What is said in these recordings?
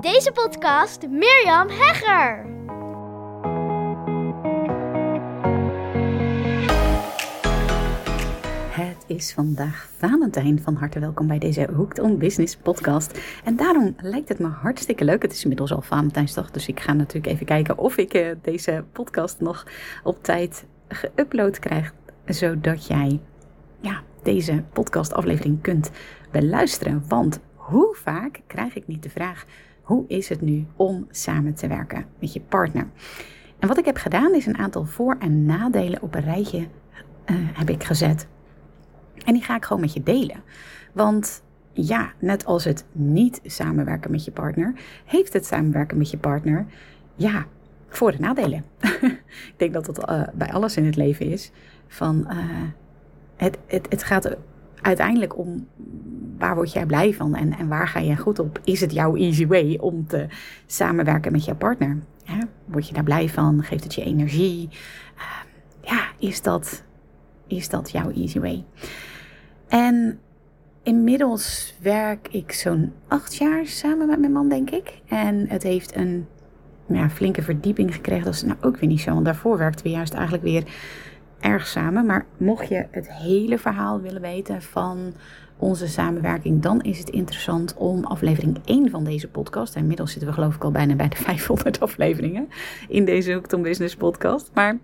Deze podcast Mirjam Hegger. Het is vandaag Valentijn. Van harte welkom bij deze Hooked on Business podcast. En daarom lijkt het me hartstikke leuk. Het is inmiddels al Valentijnsdag, dus ik ga natuurlijk even kijken of ik eh, deze podcast nog op tijd geüpload krijg. Zodat jij ja, deze podcastaflevering kunt beluisteren. Want hoe vaak krijg ik niet de vraag: hoe is het nu om samen te werken met je partner? En wat ik heb gedaan is een aantal voor- en nadelen op een rijtje uh, heb ik gezet. En die ga ik gewoon met je delen. Want ja, net als het niet samenwerken met je partner, heeft het samenwerken met je partner, ja, voor- en nadelen. ik denk dat dat uh, bij alles in het leven is. Van, uh, het, het, het gaat uiteindelijk om waar word jij blij van en, en waar ga je goed op? Is het jouw easy way om te samenwerken met jouw partner? Word je daar blij van? Geeft het je energie? Uh, ja, is dat, is dat jouw easy way? En inmiddels werk ik zo'n acht jaar samen met mijn man, denk ik. En het heeft een ja, flinke verdieping gekregen. Dat is nou ook weer niet zo, want daarvoor werkten we juist eigenlijk weer erg samen. Maar mocht je het hele verhaal willen weten van onze samenwerking, dan is het interessant om aflevering 1 van deze podcast. Inmiddels zitten we geloof ik al bijna bij de 500 afleveringen in deze Hooked Business podcast. Maar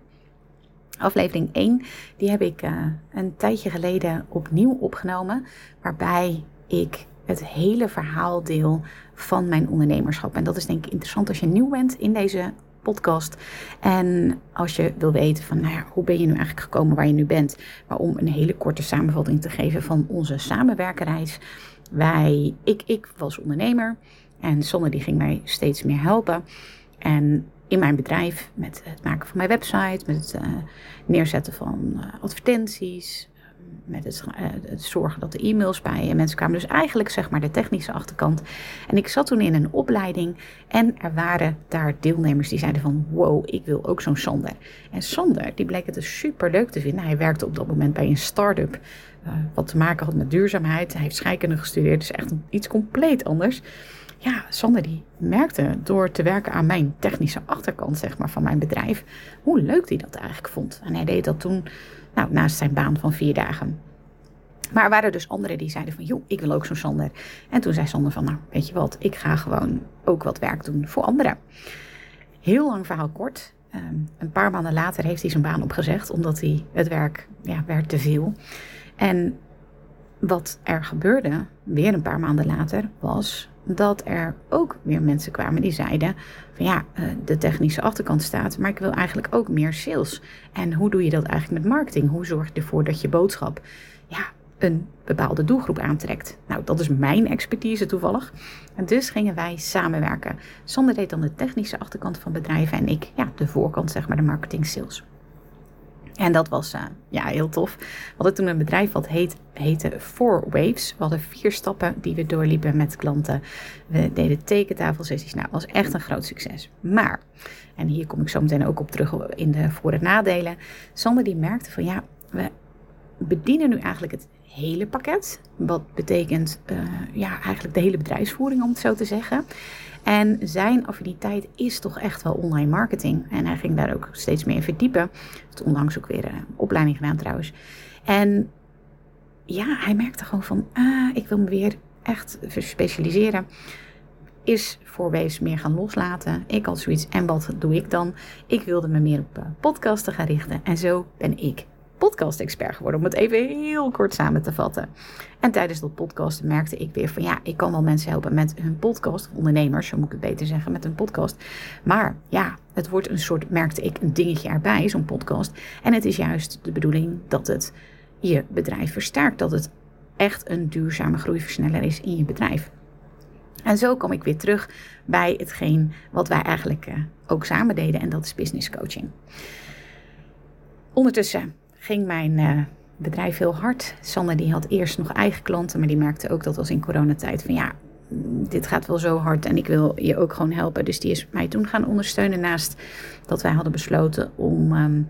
aflevering 1, die heb ik uh, een tijdje geleden opnieuw opgenomen. Waarbij ik het hele verhaal deel van mijn ondernemerschap. En dat is denk ik interessant als je nieuw bent in deze podcast. En als je wil weten van, nou ja, hoe ben je nu eigenlijk gekomen waar je nu bent? Maar om een hele korte samenvatting te geven van onze samenwerkerreis. Wij, ik, ik was ondernemer en Sonne die ging mij steeds meer helpen. En in mijn bedrijf met het maken van mijn website, met het uh, neerzetten van uh, advertenties, met het, uh, het, zorgen dat de e-mails bij en mensen kwamen. Dus eigenlijk zeg maar de technische achterkant. En ik zat toen in een opleiding en er waren daar deelnemers die zeiden van wow, ik wil ook zo'n Sander. En Sander, die bleek het dus super leuk te vinden. Hij werkte op dat moment bij een start-up uh, wat te maken had met duurzaamheid. Hij heeft scheikunde gestudeerd, dus echt iets compleet anders. Ja, Sander die merkte door te werken aan mijn technische achterkant zeg maar, van mijn bedrijf, hoe leuk hij dat eigenlijk vond. En hij deed dat toen nou, naast zijn baan van vier dagen. Maar er waren dus anderen die zeiden van, joh, ik wil ook zo'n Sander. En toen zei Sander van, nou, weet je wat, ik ga gewoon ook wat werk doen voor anderen. Heel lang verhaal kort. Um, een paar maanden later heeft hij zijn baan opgezegd, omdat hij het werk ja, werd te veel. En wat er gebeurde, weer een paar maanden later, was dat er ook weer mensen kwamen die zeiden van ja, de technische achterkant staat, maar ik wil eigenlijk ook meer sales. En hoe doe je dat eigenlijk met marketing? Hoe zorg je ervoor dat je boodschap ja, een bepaalde doelgroep aantrekt? Nou, dat is mijn expertise toevallig. En dus gingen wij samenwerken. Sander deed dan de technische achterkant van bedrijven en ik ja, de voorkant, zeg maar de marketing sales. En dat was uh, ja, heel tof. We hadden toen een bedrijf wat heet, heette Four Waves. We hadden vier stappen die we doorliepen met klanten. We deden tekentafelsessies. Nou, was echt een groot succes. Maar, en hier kom ik zo meteen ook op terug in de voor- en nadelen. Sander die merkte van ja, we bedienen nu eigenlijk het hele pakket. Wat betekent uh, ja, eigenlijk de hele bedrijfsvoering om het zo te zeggen. En zijn affiniteit is toch echt wel online marketing. En hij ging daar ook steeds meer in verdiepen. Heeft onlangs ook weer een opleiding gedaan trouwens. En ja, hij merkte gewoon van, ah, ik wil me weer echt specialiseren. Is voorwees meer gaan loslaten. Ik had zoiets, en wat doe ik dan? Ik wilde me meer op podcasten gaan richten. En zo ben ik podcast-expert geworden, om het even heel kort samen te vatten. En tijdens dat podcast merkte ik weer van ja, ik kan wel mensen helpen met hun podcast, ondernemers, zo moet ik het beter zeggen, met hun podcast. Maar ja, het wordt een soort, merkte ik, een dingetje erbij, zo'n podcast. En het is juist de bedoeling dat het je bedrijf versterkt, dat het echt een duurzame groeiversneller is in je bedrijf. En zo kom ik weer terug bij hetgeen wat wij eigenlijk uh, ook samen deden, en dat is business coaching. Ondertussen ging mijn uh, bedrijf heel hard. Sanne die had eerst nog eigen klanten, maar die merkte ook dat was in coronatijd van ja, dit gaat wel zo hard en ik wil je ook gewoon helpen. Dus die is mij toen gaan ondersteunen naast dat wij hadden besloten om um,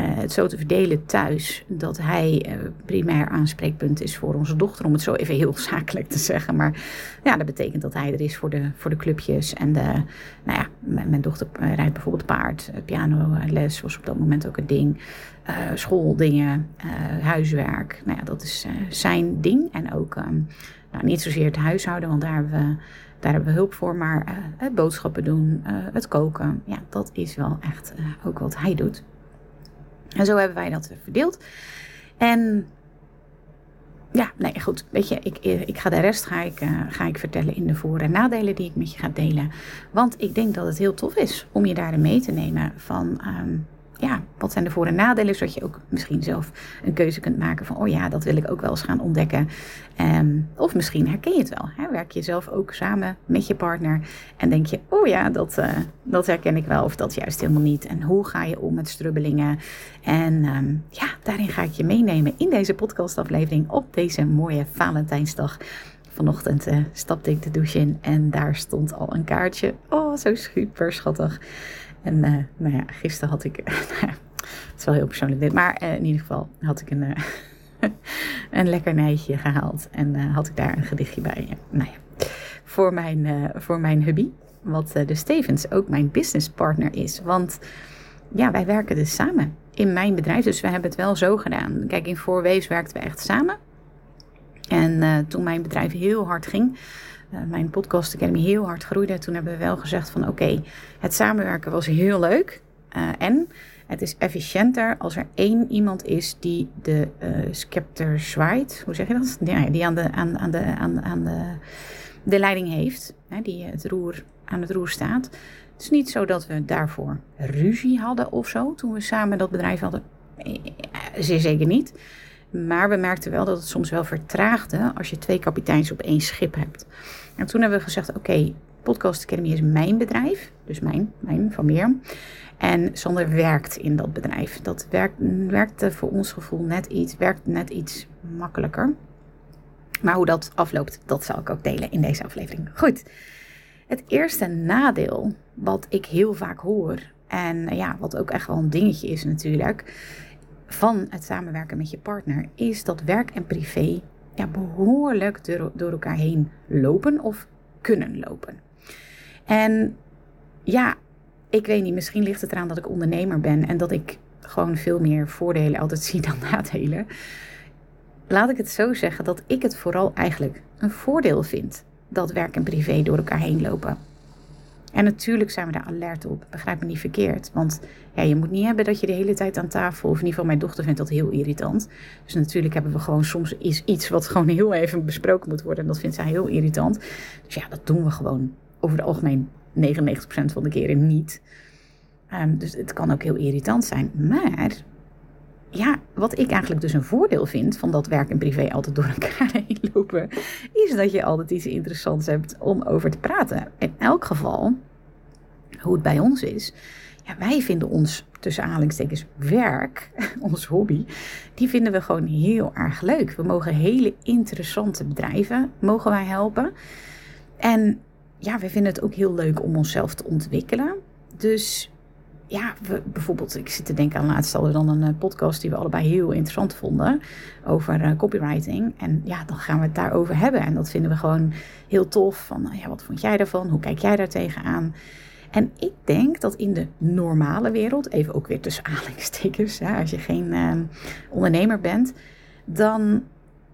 het zo te verdelen thuis dat hij uh, primair aanspreekpunt is voor onze dochter, om het zo even heel zakelijk te zeggen. Maar ja, dat betekent dat hij er is voor de, voor de clubjes. En de, nou ja, mijn, dochter rijdt bijvoorbeeld paard, pianoles was op dat moment ook een ding. schooldingen, huiswerk. Nou ja, dat is zijn ding. En ook ehm, nou, niet zozeer het huishouden, want daar hebben we daar hebben we hulp voor. Maar uh, het boodschappen doen, uh, het koken, ja, dat is wel echt uh, ook wat hij doet. En zo hebben wij dat verdeeld. En ja, nee, goed. Weet je, ik, ik ga de rest ga ik, ga ik vertellen in de voor- en nadelen die ik met je ga delen. Want ik denk dat het heel tof is om je daarin mee te nemen van... Um, ja, wat zijn de voor- en nadelen? Zodat je ook misschien zelf een keuze kunt maken van, oh ja, dat wil ik ook wel eens gaan ontdekken. Um, of misschien herken je het wel. Hè? Werk je zelf ook samen met je partner en denk je, oh ja, dat, uh, dat herken ik wel of dat juist helemaal niet. En hoe ga je om met strubbelingen? En um, ja, daarin ga ik je meenemen in deze podcastaflevering op deze mooie Valentijnsdag. Vanochtend uh, stapte ik de douche in en daar stond al een kaartje. Oh, zo super schattig. En uh, nou ja, gisteren had ik. het is wel heel persoonlijk dit. Maar uh, in ieder geval had ik een, uh, een lekkernijtje gehaald. En had ik daar een gedichtje bij. Nou ja, voor mijn, voor mijn hubby. Wat de Stevens ook mijn businesspartner is. Want ja, wij werken dus samen in mijn bedrijf. Dus we hebben het wel zo gedaan. Kijk, in Voorwees werkten we echt samen. En toen mijn bedrijf heel hard ging mijn podcast Academy heel hard groeide, toen hebben we wel gezegd van oké, het samenwerken was heel leuk. Uh, en het is efficiënter als er één iemand is die de uh, scepter zwaait. Hoe zeg je dat? Ja, die aan de, aan, aan de, aan, aan de, de leiding heeft. Hè, die het roer, aan het roer staat. Het is niet zo dat we daarvoor ruzie hadden of zo toen we samen dat bedrijf hadden. Zeer zeker niet. Maar we merkten wel dat het soms wel vertraagde als je twee kapiteins op één schip hebt. En toen hebben we gezegd: oké, Podcast Academy is mijn bedrijf, dus mijn, mijn van Mirjam. En Sander werkt in dat bedrijf. Dat werkt, werkte voor ons gevoel net iets, werkt net iets makkelijker. Maar hoe dat afloopt, dat zal ik ook delen in deze aflevering. Goed. Het eerste nadeel wat ik heel vaak hoor, en ja, wat ook echt wel een dingetje is natuurlijk, van het samenwerken met je partner, is dat werk en privé ja, behoorlijk door, door elkaar heen lopen of kunnen lopen. En ja, ik weet niet, misschien ligt het eraan dat ik ondernemer ben en dat ik gewoon veel meer voordelen altijd zie dan nadelen. Laat ik het zo zeggen dat ik het vooral eigenlijk een voordeel vind dat werk en privé door elkaar heen lopen. En natuurlijk zijn we daar alert op. Begrijp me niet verkeerd. Want ja, je moet niet hebben dat je de hele tijd aan tafel. Of in ieder geval, mijn dochter vindt dat heel irritant. Dus natuurlijk hebben we gewoon soms is iets wat gewoon heel even besproken moet worden. En dat vindt zij heel irritant. Dus ja, dat doen we gewoon over het algemeen 99% van de keren niet. Um, dus het kan ook heel irritant zijn. Maar ja, wat ik eigenlijk dus een voordeel vind van dat werk en privé altijd door elkaar heen lopen, is dat je altijd iets interessants hebt om over te praten. In elk geval, hoe het bij ons is, ja, wij vinden ons tussen aanhalingstekens werk, ons hobby, die vinden we gewoon heel erg leuk. We mogen hele interessante bedrijven, mogen wij helpen. En ja, we vinden het ook heel leuk om onszelf te ontwikkelen. Dus ja, we, bijvoorbeeld, ik zit te denken aan laatst we dan een eh, podcast die we allebei heel interessant vonden over uh, copywriting. En ja, dan gaan we het daarover hebben. En dat vinden we gewoon heel tof. Van, ja, wat vond jij daarvan? Hoe kijk jij daar tegenaan? En ik denk dat in de normale wereld, even ook weer tussen aanhalingstekens, hè, als je geen uh, ondernemer bent, dan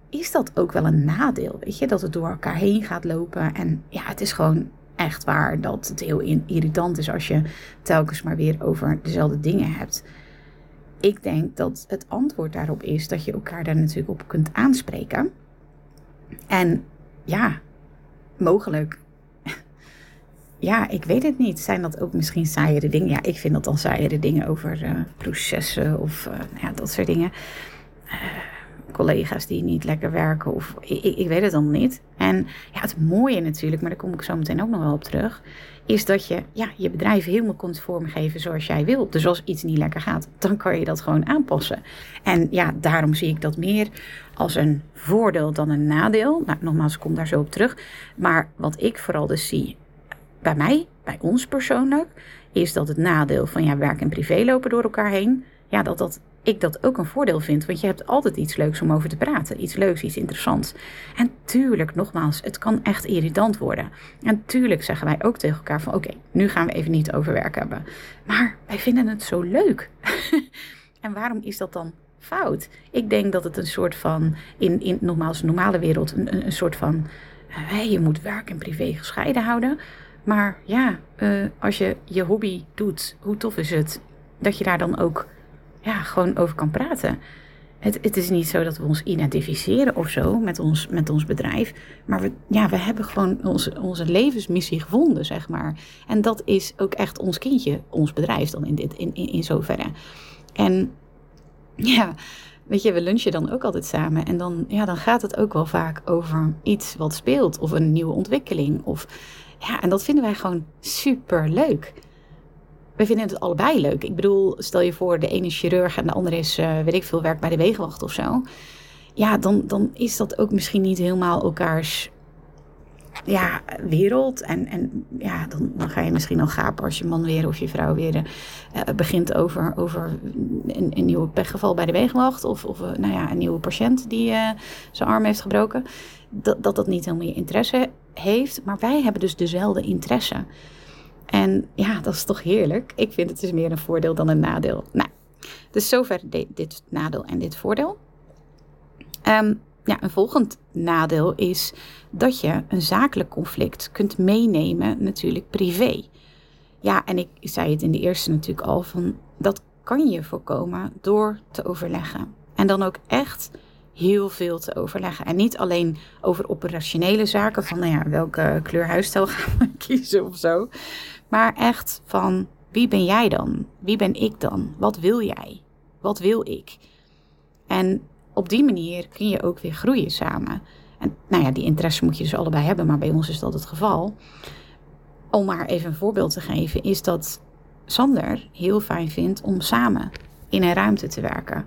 is dat ook wel een nadeel. Weet je, dat het door elkaar heen gaat lopen. En ja, het is gewoon echt waar dat het heel irritant is als je telkens maar weer over dezelfde dingen hebt. Ik denk dat het antwoord daarop is dat je elkaar daar natuurlijk op kunt aanspreken. En ja, mogelijk. Ja, ik weet het niet. Zijn dat ook misschien saaiere dingen? Ja, ik vind dat dan saaiere dingen over uh, processen of uh, ja, dat soort dingen. Uh, collega's die niet lekker werken. Of ik, ik, weet het dan niet. En ja, het mooie natuurlijk, maar daar kom ik zo meteen ook nog wel op terug. Is dat je ja, je bedrijf helemaal kunt vormgeven zoals jij wilt. Dus als iets niet lekker gaat, dan kan je dat gewoon aanpassen. En ja, daarom zie ik dat meer als een voordeel dan een nadeel. Nou, nogmaals, ik kom daar zo op terug. Maar wat ik vooral dus zie bij mij, bij ons persoonlijk, is dat het nadeel van ja, werk en privé lopen door elkaar heen ja, dat, dat ik dat ook een voordeel vind. Want je hebt altijd iets leuks om over te praten. Iets leuks, iets interessants. En tuurlijk, nogmaals, het kan echt irritant worden. En tuurlijk zeggen wij ook tegen elkaar van... oké, nu gaan we even niet over werk hebben. Maar wij vinden het zo leuk. en waarom is dat dan fout? Ik denk dat het een soort van... in, in nogmaals, normale wereld... een, een soort van... Uh, je moet werk en privé gescheiden houden... Maar ja, uh, als je je hobby doet, hoe tof is het dat je daar dan ook ja, gewoon over kan praten. Het, het is niet zo dat we ons identificeren of zo met ons, met ons bedrijf. Maar we, ja, we hebben gewoon onze, onze levensmissie gevonden, zeg maar. En dat is ook echt ons kindje, ons bedrijf dan in, dit, in, in, in zoverre. En ja, weet je, we lunchen dan ook altijd samen. En dan, ja, dan gaat het ook wel vaak over iets wat speelt. Of een nieuwe ontwikkeling. Of, ja, en dat vinden wij gewoon super leuk we vinden het allebei leuk. Ik bedoel, stel je voor, de ene is chirurg en de andere is, uh, weet ik veel, werk bij de wegenwacht of zo. Ja, dan, dan is dat ook misschien niet helemaal elkaars ja, wereld. En, en ja, dan, dan ga je misschien al gapen als je man weer of je vrouw weer uh, begint over, over een, een nieuw pechgeval bij de wegenwacht. Of, of nou ja, een nieuwe patiënt die zijn arm heeft gebroken. Dat, dat dat niet helemaal je interesse heeft. Maar wij hebben dus dezelfde interesse. En ja, dat is toch heerlijk. Ik vind het dus meer een voordeel dan een nadeel. Nou, dus zover dit nadeel en dit voordeel. Um, ja, een volgend nadeel is dat je een zakelijk conflict kunt meenemen, natuurlijk privé. Ja, en ik zei het in de eerste natuurlijk al, van dat kan je voorkomen door te overleggen. En dan ook echt heel veel te overleggen. En niet alleen over operationele zaken, van nou ja, welke kleur huisstijl gaan we kiezen of zo. Maar echt van wie ben jij dan? Wie ben ik dan? Wat wil jij? Wat wil ik? En op die manier kun je ook weer groeien samen. En nou ja, die interesse moet je dus allebei hebben, maar bij ons is dat het geval. Om maar even een voorbeeld te geven, is dat Sander heel fijn vindt om samen in een ruimte te werken.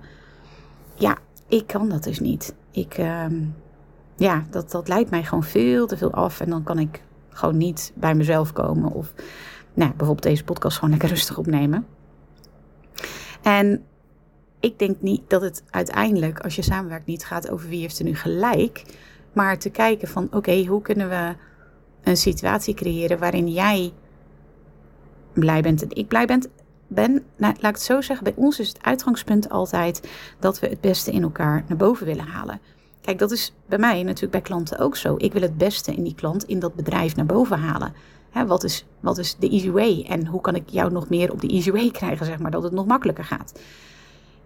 Ja, ik kan dat dus niet. Ik, uh, ja, dat, dat leidt mij gewoon veel te veel af en dan kan ik gewoon niet bij mezelf komen. Of nou, bijvoorbeeld deze podcast gewoon lekker rustig opnemen. En ik denk niet dat het uiteindelijk, als je samenwerkt, niet gaat over wie heeft er nu gelijk. Maar te kijken van oké, hoe kunnen we een situatie creëren waarin jij blij bent en ik blij ben. ben nou, laat ik het zo zeggen, bij ons is het uitgangspunt altijd dat we het beste in elkaar naar boven willen halen. Kijk, dat is bij mij natuurlijk bij klanten ook zo. Ik wil het beste in die klant, in dat bedrijf naar boven halen. Wat, is, wat is de easy way? En hoe kan ik jou nog meer op de easy way krijgen, zeg maar, dat het nog makkelijker gaat?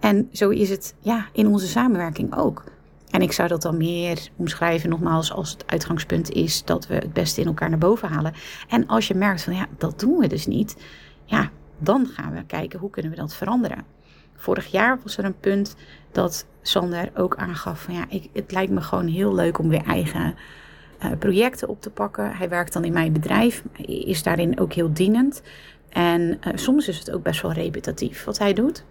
En zo is het ja, in onze samenwerking ook. En ik zou dat dan meer omschrijven, nogmaals, als het uitgangspunt is dat we het beste in elkaar naar boven halen. En als je merkt van ja, dat doen we dus niet, ja, dan gaan we kijken hoe kunnen we dat veranderen. Vorig jaar was er een punt dat Sander ook aangaf van ja, ik, het lijkt me gewoon heel leuk om weer eigen projecten op te pakken. Hij werkt dan in mijn bedrijf, is daarin ook heel dienend. En uh, soms is het ook best wel repetitief wat hij doet.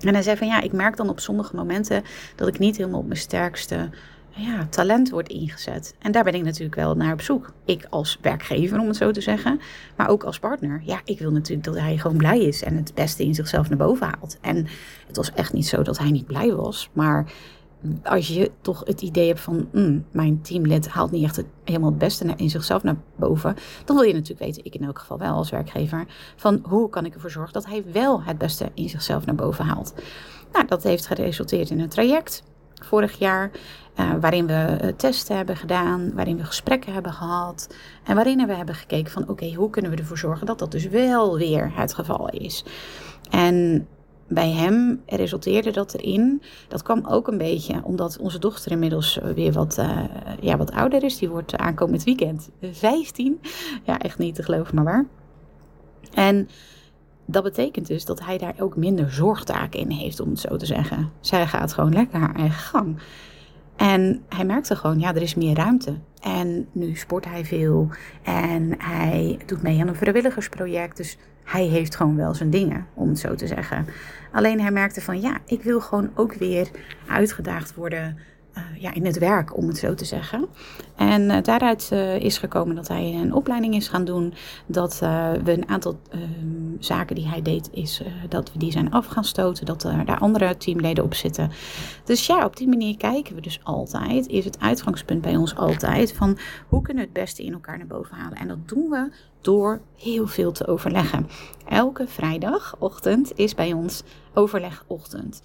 En hij zei van ja, ik merk dan op sommige momenten dat ik niet helemaal op mijn sterkste ja, talent wordt ingezet. En daar ben ik natuurlijk wel naar op zoek. Ik als werkgever, om het zo te zeggen. Maar ook als partner. Ja, ik wil natuurlijk dat hij gewoon blij is en het beste in zichzelf naar boven haalt. En het was echt niet zo dat hij niet blij was. Maar als je toch het idee hebt van mm, mijn teamlid haalt niet echt het, helemaal het beste in zichzelf naar boven, dan wil je natuurlijk weten, ik in elk geval wel als werkgever, van hoe kan ik ervoor zorgen dat hij wel het beste in zichzelf naar boven haalt. Nou, dat heeft geresulteerd in een traject vorig jaar, uh, waarin we eh, testen hebben gedaan, waarin we gesprekken hebben gehad en waarin we hebben gekeken van oké, hoe kunnen we ervoor zorgen dat dat dus wel weer het geval is. En bij hem resulteerde dat erin. Dat kwam ook een beetje omdat onze dochter inmiddels eh, weer wat, uh, ja, wat ouder is. Die wordt aankomend weekend 15. Ja, echt niet te geloven, maar waar. En dat betekent dus dat hij daar ook minder zorgtaken in heeft, om het zo te zeggen. Zij gaat gewoon lekker haar eigen gang. En hij merkte gewoon, ja, er is meer ruimte. En nu sport hij veel en hij doet mee aan een vrijwilligersproject. Dus hij heeft gewoon wel zijn dingen, om het zo te zeggen. Alleen hij merkte van, ja, ik wil gewoon ook weer uitgedaagd worden ja, in het werk, om het zo te zeggen. En daaruit is gekomen dat hij een opleiding is gaan doen. Dat we een aantal ehm, zaken die hij deed, is dat we die zijn af gaan stoten. Dat er daar andere teamleden op zitten. Dus ja, op die manier kijken we dus altijd. Is het uitgangspunt bij ons altijd van hoe kunnen we het beste in elkaar naar boven halen. En dat doen we door heel veel te overleggen. Elke vrijdagochtend is bij ons overlegochtend.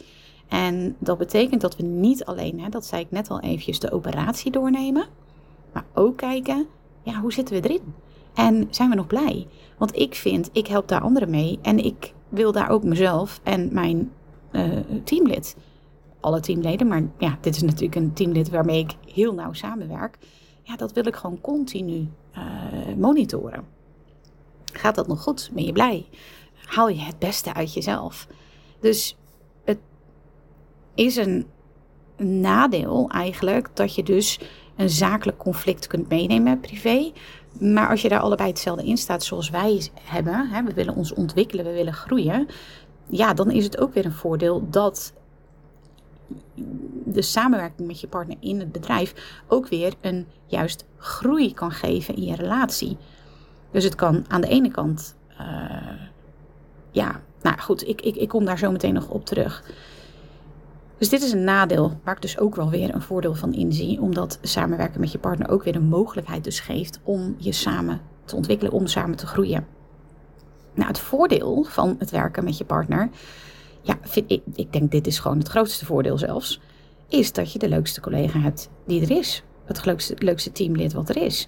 En dat betekent dat we niet alleen, hè, dat zei ik net al eventjes, de operatie doornemen. Maar ook kijken, ja, hoe zitten we erin? En zijn we nog blij? Want ik vind, ik help daar anderen mee. En ik wil daar ook mezelf en mijn uh, teamlid, alle teamleden, maar ja, dit is natuurlijk een teamlid waarmee ik heel nauw samenwerk. Ja, dat wil ik gewoon continu uh, monitoren. Gaat dat nog goed? Ben je blij? Haal je het beste uit jezelf? Dus is een nadeel eigenlijk dat je dus een zakelijk conflict kunt meenemen privé. Maar als je daar allebei hetzelfde in staat zoals wij hebben, hè, we willen ons ontwikkelen, we willen groeien. Ja, dan is het ook weer een voordeel dat de samenwerking met je partner in het bedrijf ook weer een juist groei kan geven in je relatie. Dus het kan aan de ene kant, uh, ja, nou goed, ik, ik, ik kom daar zo meteen nog op terug. Dus dit is een nadeel waar ik dus ook wel weer een voordeel van inzie. Omdat samenwerken met je partner ook weer de mogelijkheid dus geeft om je samen te ontwikkelen, om samen te groeien. Nou, het voordeel van het werken met je partner, ja, vind ik, ik denk dit is gewoon het grootste voordeel zelfs, is dat je de leukste collega hebt die er is. Het leukste, leukste teamlid wat er is.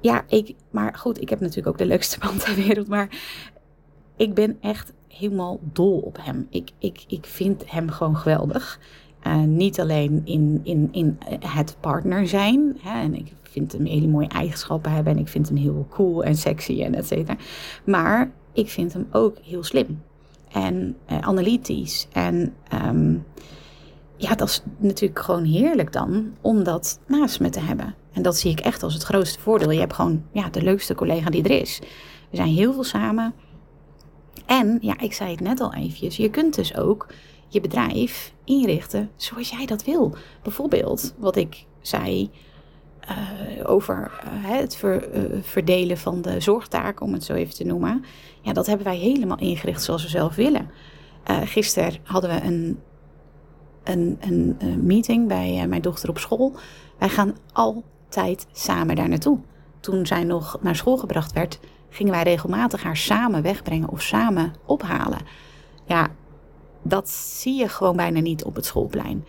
Ja, ik, maar goed, ik heb natuurlijk ook de leukste man ter wereld, maar ik ben echt helemaal dol op hem. Ik, ik, ik vind hem gewoon geweldig. Uh, niet alleen in, in, in het partner zijn. Hè, en ik vind hem hele mooie eigenschappen hebben. En ik vind hem heel cool en sexy en et cetera. Maar ik vind hem ook heel slim. En uh, analytisch. En um, ja, dat is natuurlijk gewoon heerlijk dan. Om dat naast me te hebben. En dat zie ik echt als het grootste voordeel. Je hebt gewoon ja, de leukste collega die er is. We zijn heel veel samen. En ja, ik zei het net al eventjes. Je kunt dus ook je bedrijf inrichten zoals jij dat wil. Bijvoorbeeld wat ik zei uh, over uh, het uh, verdelen van de zorgtaken, om het zo even te noemen. Ja, dat hebben wij helemaal ingericht zoals we zelf willen. gisteren hadden we een, een, een meeting bij mijn dochter op school. Wij gaan altijd samen daar naartoe. Toen zij nog naar school gebracht werd, gingen wij regelmatig haar samen wegbrengen of samen ophalen. Ja, dat zie je gewoon bijna niet op het schoolplein.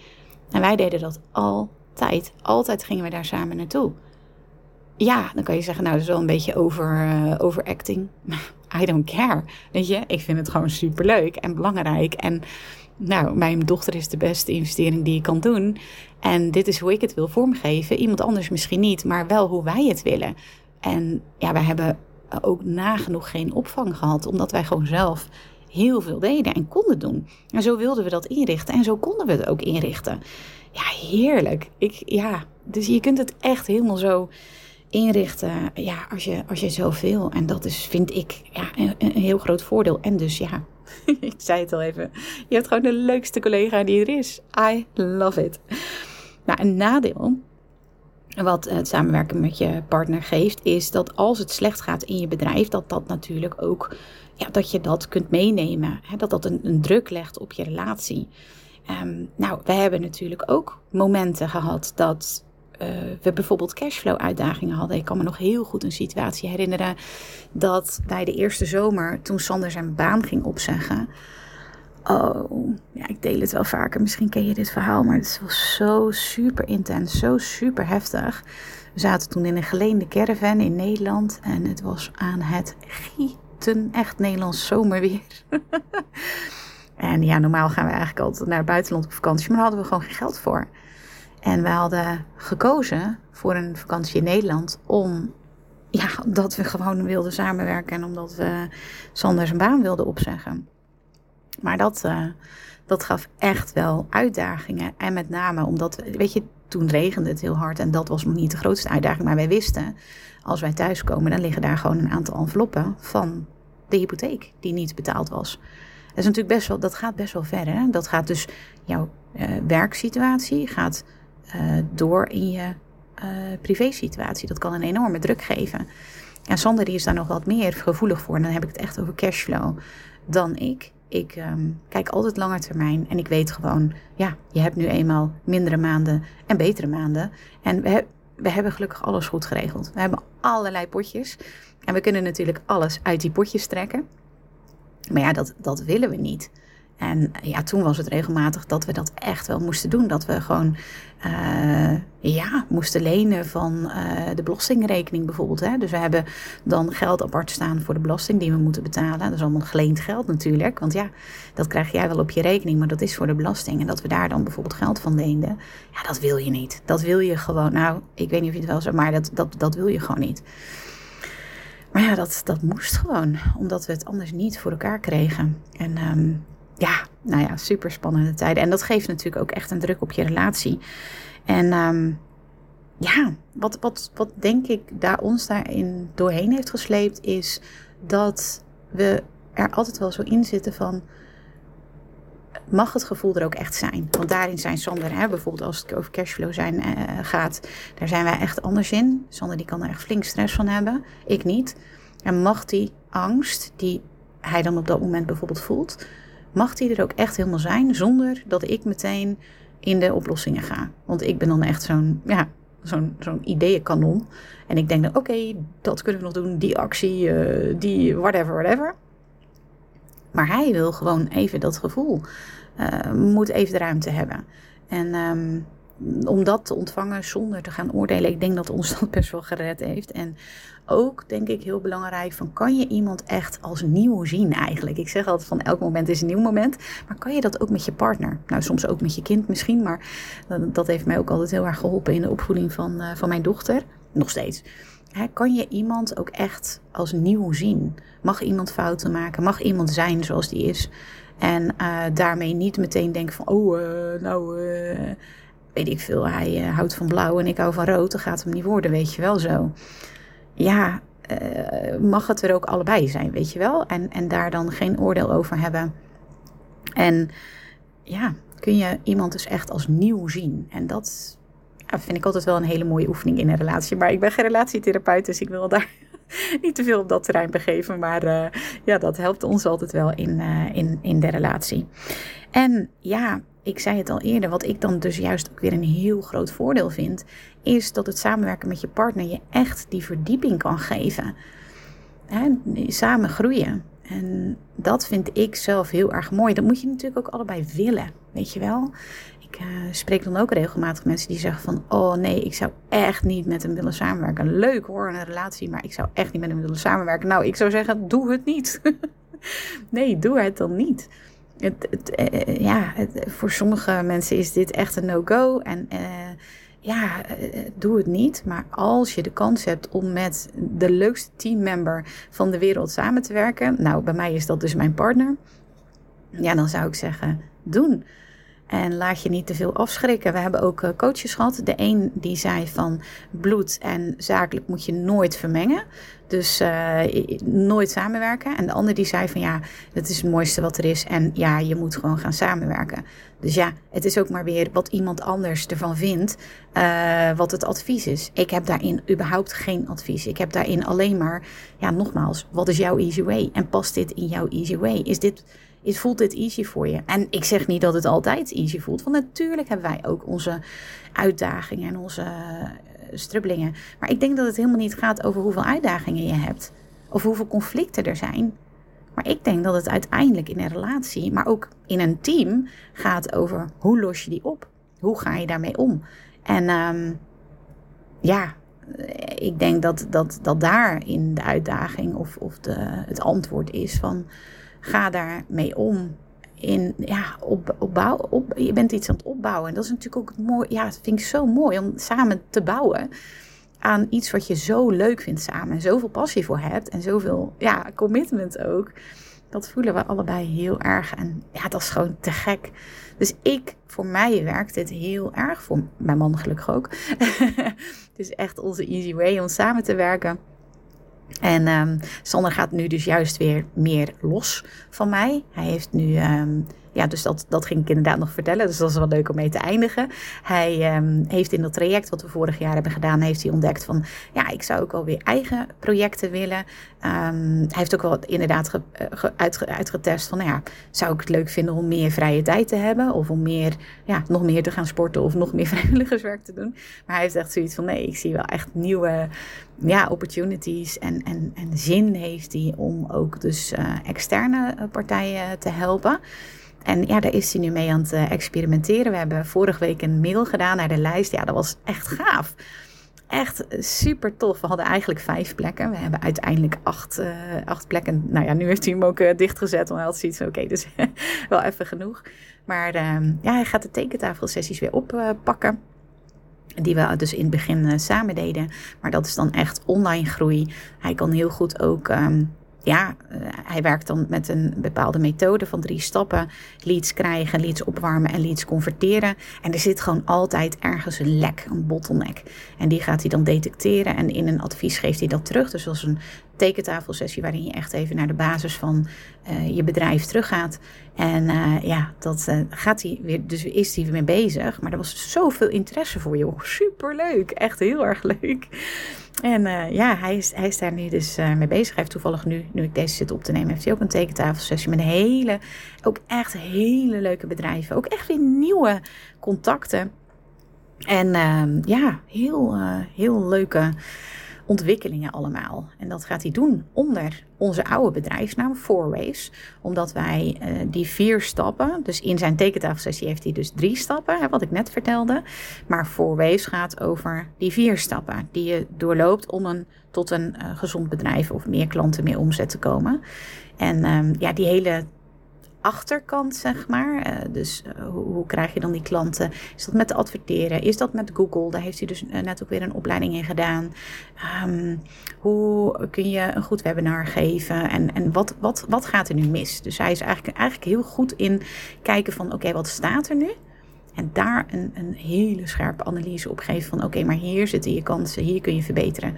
En wij deden dat altijd. Altijd gingen we daar samen naartoe. Ja, dan kan je zeggen, nou, dat is wel een beetje over, uh, overacting. I don't care. Weet je, ik vind het gewoon superleuk en belangrijk. En nou, mijn dochter is de beste investering die je kan doen. En dit is hoe ik het wil vormgeven. Iemand anders misschien niet, maar wel hoe wij het willen. En ja, wij hebben ook nagenoeg geen opvang gehad, omdat wij gewoon zelf heel veel deden en konden doen. En zo wilden we dat inrichten en zo konden we het ook inrichten. Ja, heerlijk. Ik, ja, dus je kunt het echt helemaal zo inrichten ja, als, je, als je wil. En dat is, vind ik, ja, een, een heel groot voordeel. En dus ja, ik zei het al even, je hebt gewoon de leukste collega die er is. I love it. Nou, een nadeel wat het samenwerken met je partner geeft, is dat als het slecht gaat in je bedrijf, dat dat natuurlijk ook, ja, dat je dat kunt meenemen. Hè, dat dat een, druk legt op je relatie. Um, nou, we hebben natuurlijk ook momenten gehad dat uh, we bijvoorbeeld cashflow uitdagingen hadden. Ik kan me nog heel goed een situatie herinneren dat bij de eerste zomer, toen Sander zijn baan ging opzeggen, Oh, ja, ik deel het wel vaker. Misschien ken je dit verhaal, maar het was zo super intens, zo super heftig. We zaten toen in een geleende caravan in Nederland en het was aan het gieten, echt Nederlands zomerweer. en ja, normaal gaan we eigenlijk altijd naar buitenland op vakantie, maar daar hadden we gewoon geen geld voor. En we hadden gekozen voor een vakantie in Nederland om ja, omdat we gewoon wilden samenwerken en omdat we Sander zijn baan wilden opzeggen. Maar dat, uh, dat gaf echt wel uitdagingen. En met name omdat, weet je, toen regende het heel hard. En dat was nog niet de grootste uitdaging. Maar wij wisten, als wij thuiskomen, dan liggen daar gewoon een aantal enveloppen van de hypotheek die niet betaald was. Dat, is natuurlijk best wel, dat gaat best wel ver. Hè? Dat gaat dus jouw uh, werksituatie gaat uh, door in je uh, privésituatie. Dat kan een enorme druk geven. En Sander die is daar nog wat meer gevoelig voor. En dan heb ik het echt over cashflow dan ik. Ik um, kijk altijd langer termijn en ik weet gewoon, ja, je hebt nu eenmaal mindere maanden en betere maanden. En we, we hebben gelukkig alles goed geregeld. We hebben allerlei potjes en we kunnen natuurlijk alles uit die potjes trekken. Maar ja, dat, dat willen we niet. En ja, toen was het regelmatig dat we dat echt wel moesten doen. Dat we gewoon uh, ja, moesten lenen van uh, de belastingrekening bijvoorbeeld. Hè. Dus we hebben dan geld apart staan voor de belasting die we moeten betalen. Dat is allemaal geleend geld natuurlijk. Want ja, dat krijg jij wel op je rekening, maar dat is voor de belasting. En dat we daar dan bijvoorbeeld geld van leenden. Ja, dat wil je niet. Dat wil je gewoon. Nou, ik weet niet of je het wel zo, maar dat, dat, dat wil je gewoon niet. Maar ja, dat, dat moest gewoon, omdat we het anders niet voor elkaar kregen. En um, ja, nou ja, super spannende tijden. En dat geeft natuurlijk ook echt een druk op je relatie. En um, ja, wat, wat, wat denk ik daar ons daarin doorheen heeft gesleept, is dat we er altijd wel zo in zitten van. Mag het gevoel er ook echt zijn? Want daarin zijn Sander, hè, bijvoorbeeld als het over cashflow zijn, uh, gaat, daar zijn wij echt anders in. Sander die kan er echt flink stress van hebben, ik niet. En mag die angst die hij dan op dat moment bijvoorbeeld voelt, mag die er ook echt helemaal zijn zonder dat ik meteen in de oplossingen ga. Want ik ben dan echt zo'n ja, zo'n zo'n ideeënkanon. En ik denk dan, oké, dat kunnen we nog doen, die actie, uh, die whatever, whatever. Maar hij wil gewoon even dat gevoel, uh, moet even de ruimte hebben. En um, om dat te ontvangen zonder te gaan oordelen, ik denk dat ons dat best wel gered heeft. En ook, denk ik, heel belangrijk van kan je iemand echt als nieuw zien eigenlijk? Ik zeg altijd van elk moment is een nieuw moment, maar kan je dat ook met je partner? Nou, soms ook met je kind misschien, maar dat heeft mij ook altijd heel erg geholpen in de opvoeding van, uh, van mijn dochter. Nog steeds. Kan je iemand ook echt als nieuw zien? Mag iemand fouten maken? Mag iemand zijn zoals die is? En uh, daarmee niet meteen denken van, oh, uh, nou, weet ik veel, hij houdt van blauw en ik hou van rood. Dan gaat hem niet worden, weet je wel zo ja, uh, mag het er ook allebei zijn, weet je wel? En, en daar dan geen oordeel over hebben. En ja, kun je iemand dus echt als nieuw zien. En dat ja, vind ik altijd wel een hele mooie oefening in een relatie. Maar ik ben geen relatietherapeut, dus ik wil daar niet te veel op dat terrein begeven. Maar uh, ja, dat helpt ons altijd wel in, in, in de relatie. En ja, ik zei het al eerder, wat ik dan dus juist ook weer een heel groot voordeel vind, is dat het samenwerken met je partner je echt die verdieping kan geven. He, samen groeien. En dat vind ik zelf heel erg mooi. Dat moet je natuurlijk ook allebei willen, weet je wel. Ik uh, spreek dan ook regelmatig mensen die zeggen van... oh nee, ik zou echt niet met hem willen samenwerken. Leuk hoor, een relatie, maar ik zou echt niet met hem willen samenwerken. Nou, ik zou zeggen, doe het niet. nee, doe het dan niet. Het, het, uh, ja, het, voor sommige mensen is dit echt een no-go. En uh, ja, doe het niet. Maar als je de kans hebt om met de leukste teammember van de wereld samen te werken. Nou, bij mij is dat dus mijn partner. Ja, dan zou ik zeggen, doen. En laat je niet te veel afschrikken. We hebben ook coaches gehad. De een die zei van bloed en zakelijk moet je nooit vermengen. Dus uh, nooit samenwerken. En de ander die zei van ja, dat is het mooiste wat er is. En ja, je moet gewoon gaan samenwerken. Dus ja, het is ook maar weer wat iemand anders ervan vindt. Uh, wat het advies is. Ik heb daarin überhaupt geen advies. Ik heb daarin alleen maar, ja, nogmaals, wat is jouw easy way? En past dit in jouw easy way? Is dit voelt dit easy voor je? En ik zeg niet dat het altijd easy voelt, want natuurlijk hebben wij ook onze uitdagingen en onze strubbelingen. Maar ik denk dat het helemaal niet gaat over hoeveel uitdagingen je hebt of hoeveel conflicten er zijn. Maar ik denk dat het uiteindelijk in een relatie, maar ook in een team, gaat over hoe los je die op? Hoe ga je daarmee om? En um, ja, ik denk dat, dat, dat daar in de uitdaging of, of de, het antwoord is van ga daarmee om. In, ja, op, opbouw, op, je bent iets aan het opbouwen. En dat is natuurlijk ook mooi. Ja, dat vind ik zo mooi om samen te bouwen aan iets wat je zo leuk vindt samen. En zoveel passie voor hebt. En zoveel ja, commitment ook. Dat voelen we allebei heel erg. En ja, dat is gewoon te gek. Dus ik, voor mij werkt dit heel erg. Voor mijn man gelukkig ook. het is echt onze easy way om samen te werken. En um, Sander gaat nu dus juist weer meer los van mij. Hij heeft nu um, ja, dus dat, dat ging ik inderdaad nog vertellen. Dus dat is wel leuk om mee te eindigen. Hij um, heeft in dat traject wat we vorig jaar hebben gedaan, heeft hij ontdekt van ja, ik zou ook wel weer eigen projecten willen. Um, hij heeft ook wel inderdaad eh, ge, uit, uitgetest van nou ja, zou ik het leuk vinden om meer vrije tijd te hebben of om meer, ja, nog meer te gaan sporten of nog meer vrijwilligerswerk te doen. Maar hij heeft echt zoiets van nee, ik zie wel echt nieuwe ja, opportunities en, en, en zin heeft hij om ook dus uh, externe partijen te helpen. En ja, daar is hij nu mee aan het eh, experimenteren. We hebben vorige week een mail gedaan naar de lijst. Ja, dat was echt gaaf. Echt super tof. We hadden eigenlijk vijf plekken. We hebben uiteindelijk acht, uh, acht plekken. Nou ja, nu heeft hij hem ook uh, dichtgezet. Want hij had zoiets oké, dus wel even genoeg. Maar uh, ja, hij gaat de tekentafelsessies weer oppakken. Die we dus in het begin samen deden. Maar dat is dan echt online groei. Hij kan heel goed ook um, ja, uh, hij werkt dan met een bepaalde methode van drie stappen. Leads krijgen, leads opwarmen en leads converteren. En er zit gewoon altijd ergens een lek, een bottleneck. En die gaat hij dan detecteren en in een advies geeft hij dat terug. Dus als een tekentafelsessie waarin je echt even naar de basis van uh, je bedrijf teruggaat. En uh, ja, dat gaat hij weer, dus is hij mee bezig. Maar er was zoveel interesse voor je. Superleuk, echt heel erg leuk. En uh, ja, hij is, hij is daar nu dus uh, mee bezig. Hij heeft toevallig nu, nu ik deze zit op te nemen, heeft hij ook een tekentafelsessie met hele, ook echt hele leuke bedrijven. Ook echt weer nieuwe contacten. En uh, ja, heel, heel leuke ontwikkelingen allemaal. En dat gaat hij doen onder onze oude bedrijfsnaam, Four Waves. Omdat wij uh, die vier stappen, dus in zijn tekentafelsessie heeft hij dus drie stappen, hè, wat ik net vertelde. Maar Four Waves gaat over die vier stappen die je doorloopt om een, tot een uh, gezond bedrijf of meer klanten, meer omzet te komen. En um, ja, die hele achterkant, zeg maar. Uh, dus uh, hoe, hoe, krijg je dan die klanten? Is dat met adverteren? Is dat met Google? Daar heeft hij dus uh, net ook weer een opleiding in gedaan. Um, hoe kun je een goed webinar geven? En, en wat, wat, wat gaat er nu mis? Dus hij is eigenlijk, eigenlijk heel goed in kijken van... oké, wat staat er nu? En daar een, een hele scherpe analyse op geven van... oké, maar hier zitten je kansen, hier kun je verbeteren.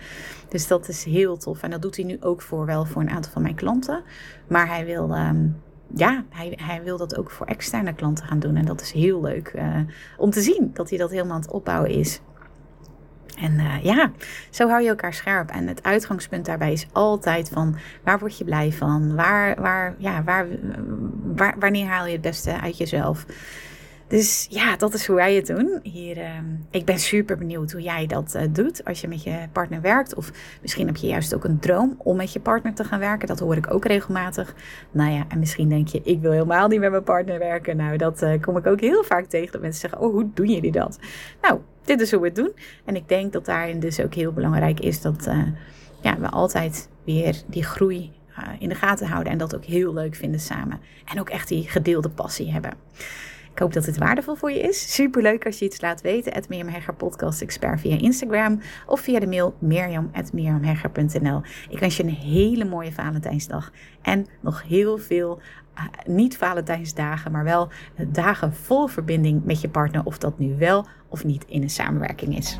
Dus dat is heel tof. En dat doet hij nu ook voor wel voor een aantal van mijn klanten. Maar hij wil... Um, ja, hij, wil dat ook voor externe klanten gaan doen. En dat is heel leuk uh, om te zien dat hij dat helemaal aan het opbouwen is. En uh, ja, zo hou je elkaar scherp. En het uitgangspunt daarbij is altijd van waar word je blij van? Waar, waar, ja, waar, waar, wanneer haal je het beste uit jezelf? Dus ja, dat is hoe wij het doen. Hier, uh, ik ben super benieuwd hoe jij dat uh, doet als je met je partner werkt. Of misschien heb je juist ook een droom om met je partner te gaan werken. Dat hoor ik ook regelmatig. Nou ja, en misschien denk je, ik wil helemaal niet met mijn partner werken. Nou, dat uh, kom ik ook heel vaak tegen. Dat mensen zeggen, oh, hoe doen jullie dat? Nou, dit is hoe we het doen. En ik denk dat daarin dus ook heel belangrijk is dat uh, ja, we altijd weer die groei in de gaten houden. En dat ook heel leuk vinden samen. En ook echt die gedeelde passie hebben. Ik hoop dat het waardevol voor je is. Superleuk als je iets laat weten. Het Mirjam Hegger Podcast Expert via Instagram. Of via de mail mirjam.mirjamhegger.nl Ik wens je een hele mooie Valentijnsdag. En nog heel veel, uh, niet Valentijnsdagen, maar wel dagen vol verbinding met je partner. Of dat nu wel of niet in een samenwerking is.